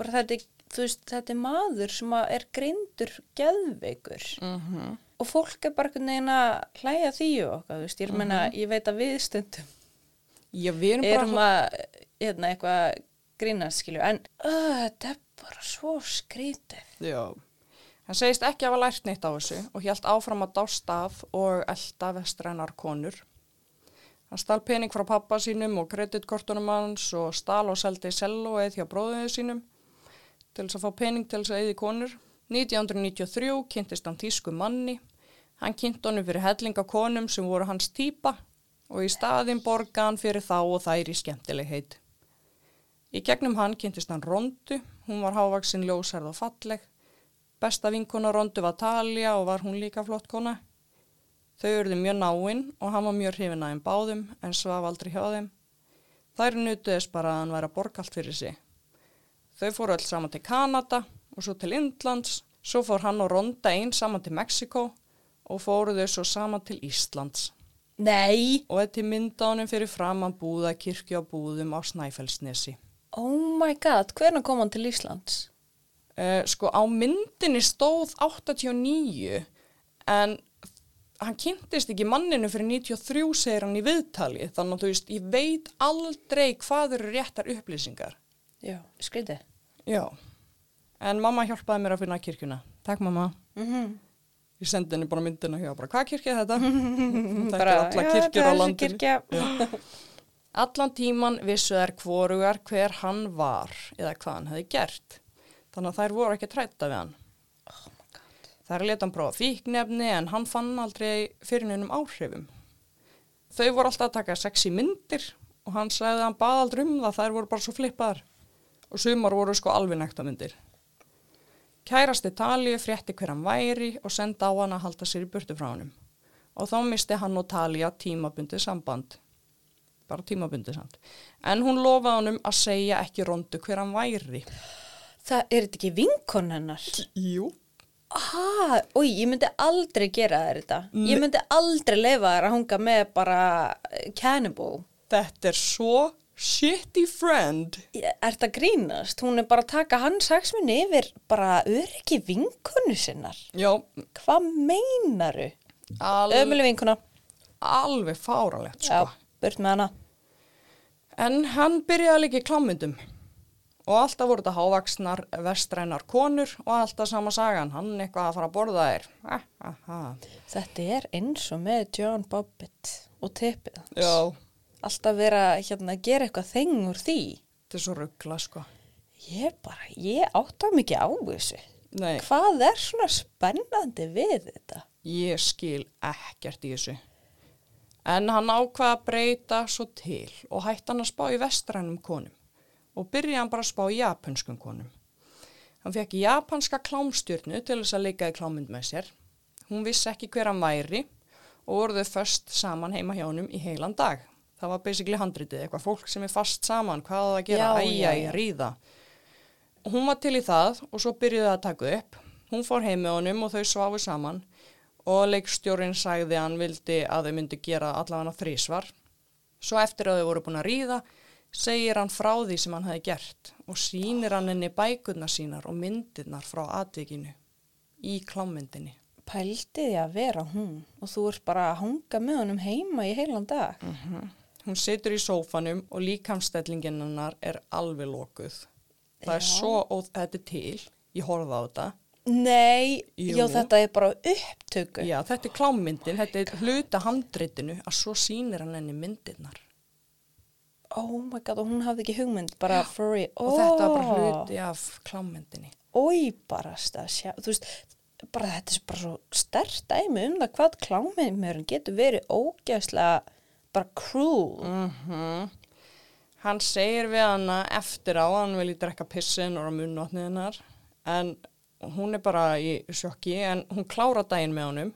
Bara þetta, er- veist, þetta er maður sem er grindur geðveikur. mm Og fólk er bara einhvern veginn að hlæja því og okkar, þú veist. Ég meina, ég veit að við stundum já við erum, erum bara... að, hérna, eitthvað grínast, skilju. En uh, þetta er bara svo skrítið. Já, hann segist ekki hafa lært neitt á þessu og hélt áfram að dást af og elda vestrænar konur. Hann stal pening frá pappa sínum og kreditkortunum hans og stal og seldi sellóið hjá bróðuðið sínum til þess að fá pening til þess að eði konur. 1993 kynntist hann tísku manni. Hann kynnt honum fyrir hellinga konum sem voru hans típa og í staðin borga hann fyrir þá og þær í skemmtilegheit. Í gegnum hann kynntist hann Rondu, hún var hávaksin ljósærð og falleg. Besta vinkona Rondu var Talja og var hún líka flott kona. Þau eruðu mjög náinn og hann var mjög hrifin að þeim báðum en svaf aldrei hjá þeim. Þær nutuðist bara að hann væri að borga allt fyrir sig. Þau fóru öll saman til Kanada og svo til Indlands, svo fór hann og Ronda einn saman til Mexiko og fóru þau svo saman til Íslands Nei, og þetta er mynda honum fyrir framann búða kirkju á búðum á Snæfellsnesi. oh my god, hvernig kom hann til Íslands? Uh, sko á myndinni stóð 89 en hann kynntist ekki manninu fyrir 93 segir hann í viðtali þannig að þú veist ég veit aldrei hvað eru réttar upplýsingar. Já, skritið. Já, en mamma hjálpaði mér að finna kirkjuna. Takk mamma. Mm -hmm. Ég sendi henni bara myndina hjá bara hvað kirkja er þetta? (laughs) Þetta er alla kirkjur á landinu. Allan tíman vissu þær hvorugar hver hann var eða hvað hann hefði gert. Þannig að þær voru ekki trætta við hann. þær leta hann prófa fíknefni en hann fann aldrei fyrir neinum áhrifum. Þau voru alltaf að taka sexy myndir og hann sagði að hann baði aldrei um það, þær voru bara svo flippaðar. Og sumar voru sko alveg nekta myndir. Kærasti Talíu frétti hver hann væri og senda á hann að halda sér í burtu frá hannum. Og þá misti hann og Talía tímabundið samband. Bara tímabundið samt. En hún lofaði honum að segja ekki rondu hver hann væri. Það er þetta ekki vinkon hennar? Jú. Ah, oi, ég myndi aldrei gera þetta. Ég myndi aldrei leifa þér að hunga með bara cannibal. Þetta er svo shitty friend. Er þetta grínast? Hún er bara að taka hans hagsmunni yfir bara öryggi vinkonu sinnar. Já, Hvað meinaru? al Ömuleg vinkona. alveg fáralegt sko. Já, burt með hana. En hann byrjaði líka í klámyndum og alltaf voru þetta hávaksnar vestrænar konur og alltaf sama sagan, hann eitthvað að fara að borða þér. Ah, aha. Þetta er eins og með John Bobbitt og tippið. hans. Já, Alltaf vera hérna að gera eitthvað þeng úr því. þetta er svo ruggla sko. Ég bara, ég átta mikið á þessu. Nei, Hvað er svona spennandi við þetta? ég skil ekkert í þessu. En hann ákvaða að breyta svo til og hætti hann að spá í vestrænum konum og byrjaði hann bara að spá í japanskum konum. Hann fekk japanska klámstjörnu til þess að leika í klámynd með sér. Hún vissi ekki hver hann væri og voru þau först saman heima hjá honum í heilan dag. Það var basically handritið, eitthvað fólk sem er fast saman, hvað að gera, æja, já. ríða. Hún var til í það og svo byrjuði það að taka upp. Hún fór heim með honum og þau sváfu saman og leikstjórin sagði að hann vildi að þau myndi gera allavega þrísvar. Svo eftir að þau voru búin að ríða segir hann frá því sem hann hefði gert og sýnir hann henni bækurnar sínar og myndirnar frá atvikinu í klámyndinni. Pældi því að vera hún og þú ert bara að hanga með honum heima í heilan dag. Hún situr í sófanum og líkamstellingin hennar er alveg lokuð. Það er Já. svo, og þetta er til, ég horfði á þetta. Nei, já þetta er bara upptöku. Já, þetta er klámyndin, þetta er hluta handritinu að svo sýnir hann henni myndirnar. Oh my god, og hún hafði ekki hugmynd, bara for real. Og þetta var bara hluti af klámyndinni. Ói bara sjá, þú veist, bara þetta er bara svo stert dæmi um það hvað klámiðmjörn getur verið ógæslega bara cruel. Mm Hann segir við hana eftir á, hann vil í drekka pissin og munnotnið hennar, en hún er bara í sjokki, en hún klára daginn með honum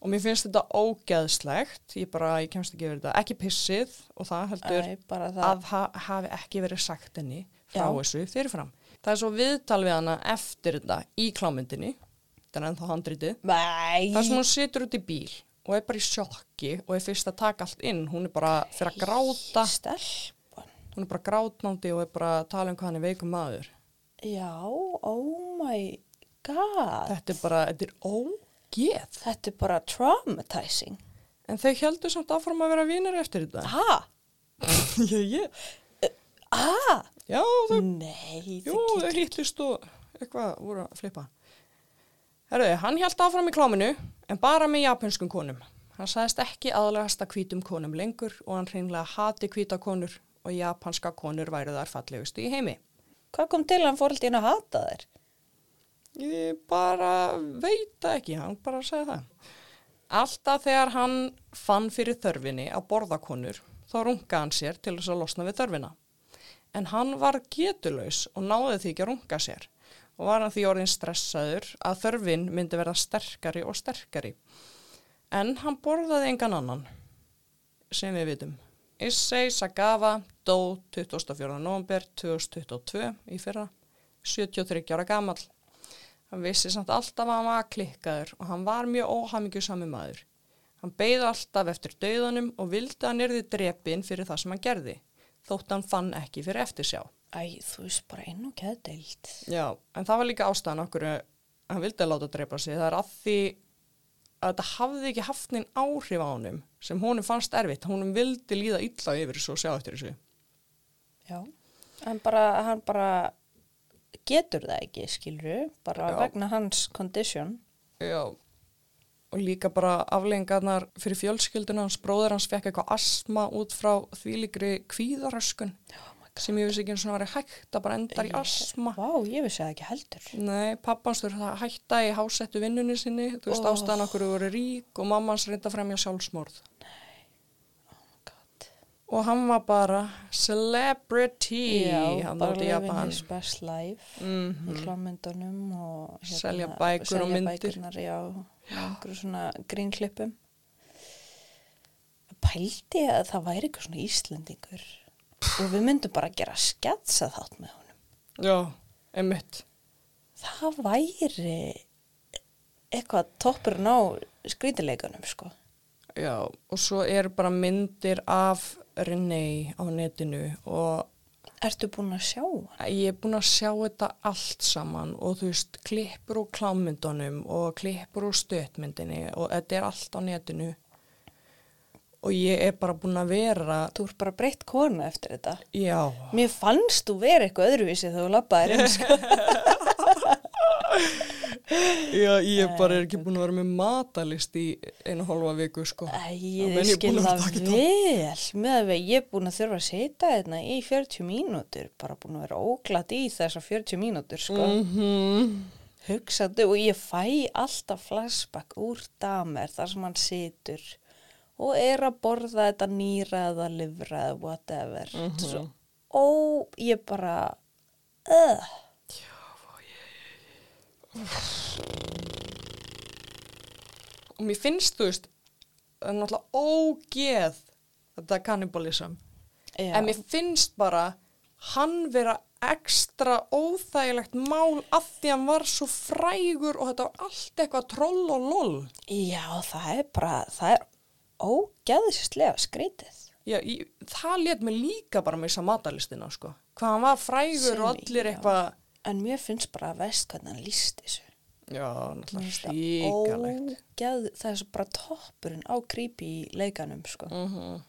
og mér finnst þetta ógeðslegt, ég bara, ég kemst ekki yfir þetta, ekki pissið og það heldur Æ, það. að ha hafi ekki verið sagt henni frá Já. þessu fyrirfram. Það er svo viðtal við hana eftir þetta í klámyndinni, þetta er ennþá handritið, Nei. Það sem hún situr út í bíl og er bara í sjokki og er fyrst að taka allt inn. Hún er bara fyrir að gráta, Stelpan. hún er bara grátnándi og er bara að tala um hvað hann er veikum maður. Já, oh my god. Þetta er bara, þetta er ógeð. Þetta er bara traumatizing. En þau heldur samt áfram að vera vínir eftir þetta. Ha? Já, (laughs) ég. Ha? Já, þau, Nei, jú, þau hýtlist og eitthvað voru að flippa. Herðu, hann held áfram í kláminu en bara með japanskum konum. Hann sagðist ekki aðlegast að hvítum konum lengur og hann hreinlega hati hvíta konur og japanska konur væru þar fallegustu í heimi. Hvað kom til hann fór alltaf inn að hata þér? Ég bara veit ekki, hann bara sagði það. Alltaf þegar hann fann fyrir þörfinni að borða konur, þá runga hann sér til þess að losna við þörfina. En hann var getulaus og náði því ekki að runga sér og var hann því orðin stressaður að þörfin myndi verða sterkari og sterkari. En hann borðaði engan annan, sem við vitum. Issei Sagawa dó 24. november 2022 í fyrra, 73 ára gamall. Hann vissi samt alltaf að hann var klikkaður og hann var mjög óhamingjusami maður. Hann beigði alltaf eftir dauðanum og vildi að hann erði drepin fyrir það sem hann gerði, þótt hann fann ekki fyrir eftirsjá. Æ, þú veist bara einn og geðdeild. Já, en það var líka ástæðan okkur að hann vildi að láta drepa sig. Það er að því að þetta hafði ekki haft neinn áhrif á honum sem honum fannst erfitt. Honum vildi líða illa yfir þessu og sjá eftir þessu. Já. Hann bara, hann bara getur það ekki, skilru, bara Já. vegna hans condition. Já, og líka bara aflengarnar fyrir fjölskylduna hans bróður hans fekk eitthvað asma út frá þvílíkri kvíðaröskun sem ég vissi ekki eins og var hægt að bara endar í asma. Vá, ég vissi það ekki heldur. Nei, pappans þurfti að hætta í hásettu vinnunni sinni, þú veist Oh. ástæðan okkur voru rík og mammans reynda fremja sjálfsmorð. God. Og hann var bara celebrity, Já, hann bara living his best life Mm í klámyndunum og hérna, Selja bækur og selja myndir. bækurnar, já, já. einhverju svona grínklippum pældi að það væri eitthvað svona Íslendingur og við myndum bara gera sketsa þátt með honum Já, einmitt. það væri eitthvað toppurinn á skrítileikunum sko Já, og svo er bara myndir af René á netinu og Ertu búin að sjá hann? ég er búin að sjá þetta allt saman og þú veist, klippur úr klámyndunum og klippur úr stötmyndinni og þetta er allt á netinu og ég er bara búin að vera, Þú ert bara breytt kona eftir þetta. já, Mér fannst þú vera eitthvað öðruvísi þegar þú labbaðir inn sko. (laughs) já, ég bara er ekki búin að vera með matalist í einu hálfa viku, sko. Æ, ég menn ég skil búin að það taka vel með að ég er búin að þurfa að setja hérna í 40 mínútur, bara búin að vera óglatt í þessar 40 mínútur, sko. Mhm. Hugsaðu og ég fæ alltaf flashback úr damer þar sem hann situr og er að borða þetta nýra eða livra eða whatever. Mm Mhm. Svo, ó, ég bara, uh, Og mér finnst, þú veist, það er náttúrulega ógeð þetta kannibalism. já, En mér finnst bara hann vera ekstra óþægilegt mál af því hann var svo frægur og þetta var allt eitthvað troll og loll. já, það er bara, það er ógeðsislega skrítið. Já, ég, það let mig líka bara missa matalistina, sko. Hvað hann var frægur Sem og allir eitthvað, En mér finnst bara að veist hvernig hann líst þessu. já, Mér náttúrulega ríkalegt. það er svo bara toppurinn á creepy í leikanum, sko. Mm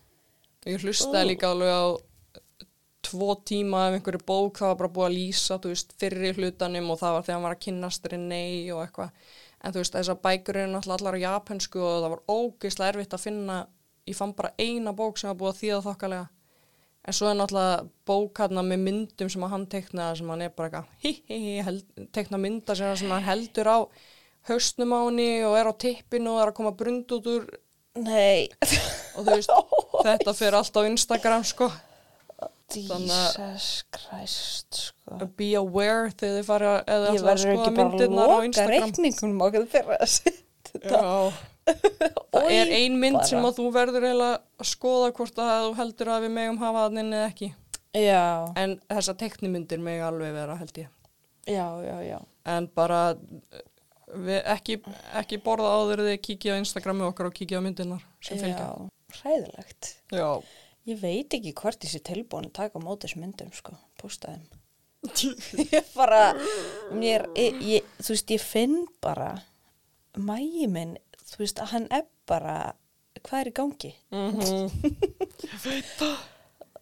Ég hlustaði líka alveg á tvo tíma af einhverju bók, það var bara búið að lýsa, þú veist, fyrri hlutanum og það var þegar hann var að kynnast René og eitthvað. En þú veist, þessar bækur eru náttúrulega allar á japansku og það var ógeðslega erfitt að finna, ég fann bara eina bók sem var búið að þýða þokkalega. En svo er náttúrulega bók hérna með myndum sem að hann teiknaði sem hann er bara eitthvað, hi hi, held, teikna mynda sem, hann heldur á haustnum á henni og er á tippinu og er að koma brund út úr Nei, og þú veist, (laughs) þetta fyrir allt á Instagram sko, að- Jesus Christ, sko. be aware þegar þið fara eða Ég að verður ekki bara að á loka reikningunum okkur fyrir að setja það er ein mynd bara. sem að þú verður að skoða hvort að þú heldur að við megum hafa þannig eða ekki. Já, en þessar teknimyndir meg alveg vera held ég. Já, já, en bara ekki, ekki borða áður þið kíkja á Instagrami okkar og kíkja á myndirnar sem fylgja. Já, hræðilegt. Já, Ég veit ekki hvort þessi tilbúin að taka á móti þessu myndum, sko, posta þeim. (laughs) ég bara, mér, ég, ég, þú veist, ég finn bara, mægi minn, þú veist, að hann er bara, hvað er í gangi? (laughs) mm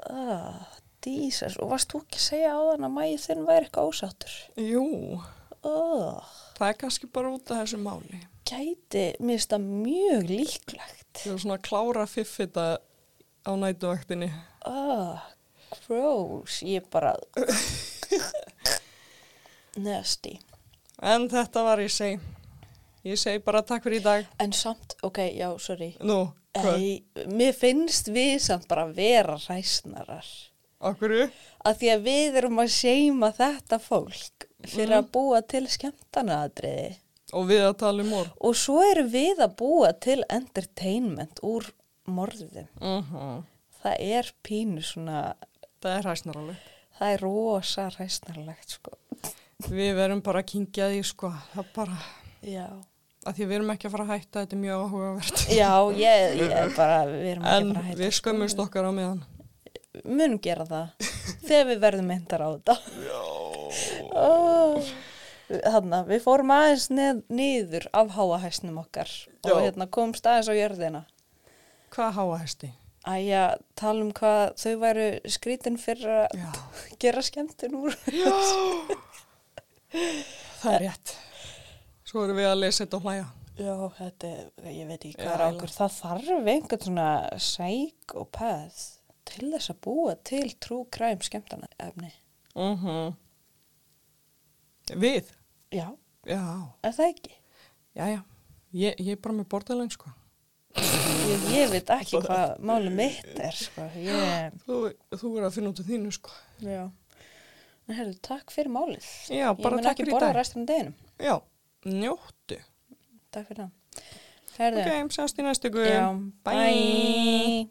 Ah, Jesus, og varst þú ekki að segja á þann að mægi þinn væri eitthvað ósáttur? jú Oh, það er kannski bara út af þessu máli gæti, mér finnst það mjög líklegt. Ég var svona að klára fiffita á nætuvaktinni. Oh, gross, ég bara, (laughs) nasty. En þetta var ég segi. Ég segi bara takk fyrir í dag. En samt, ok, já, sorry. Nú? Ei, mér finnst við samt bara vera ræsnarar. Okkur? Að því að við erum að seima þetta fólk fyrir að búa til skemmtanaðadriði. Og við að tala um morð. Og svo erum við að búa til entertainment úr morðum. Uh Það er pínu svona, Það er hræsnar alveg. það er rosa ræsnarlegt, sko. við verum bara að kingja því sko, það er bara, Já. að því við erum ekki að fara að hætta, þetta er mjög áhugavert. Já, ég, ég er bara, við erum ekki En bara að hætta. við skömmumst okkar á meðan. Munum gera það þegar við verðum myndar á þetta. Já. Þannig við fórum aðeins neð, niður af háahæsnum okkar og Já. hérna komst aðeins á jörðina. Hvað háa hesti? Æja, tala um hvað þau væru skrítin fyrir að Já, (laughs) gera skemmtun úr. það er rétt. Svo erum við að lesa þetta og hlæja. Já, þetta, ég veit ekki Já, hvað er okkur. Það þarf einhvern svona psychopath til þess að búa til trú kræm skemmtana efni. Mm Við? Já, Já, er það ekki? já, já. Ég, ég er bara með borderline sko. Ég, ég veit ekki hvað máli mitt er, sko. Ég, Þú, þú verður að finna út af þínu sko. já. En herru, takk fyrir málið. Já, ég mun ekki borða restina af deginum. Já, njóttu. Takk fyrir það. Herðu, Ok, sást í næstu guð. Bye. bye.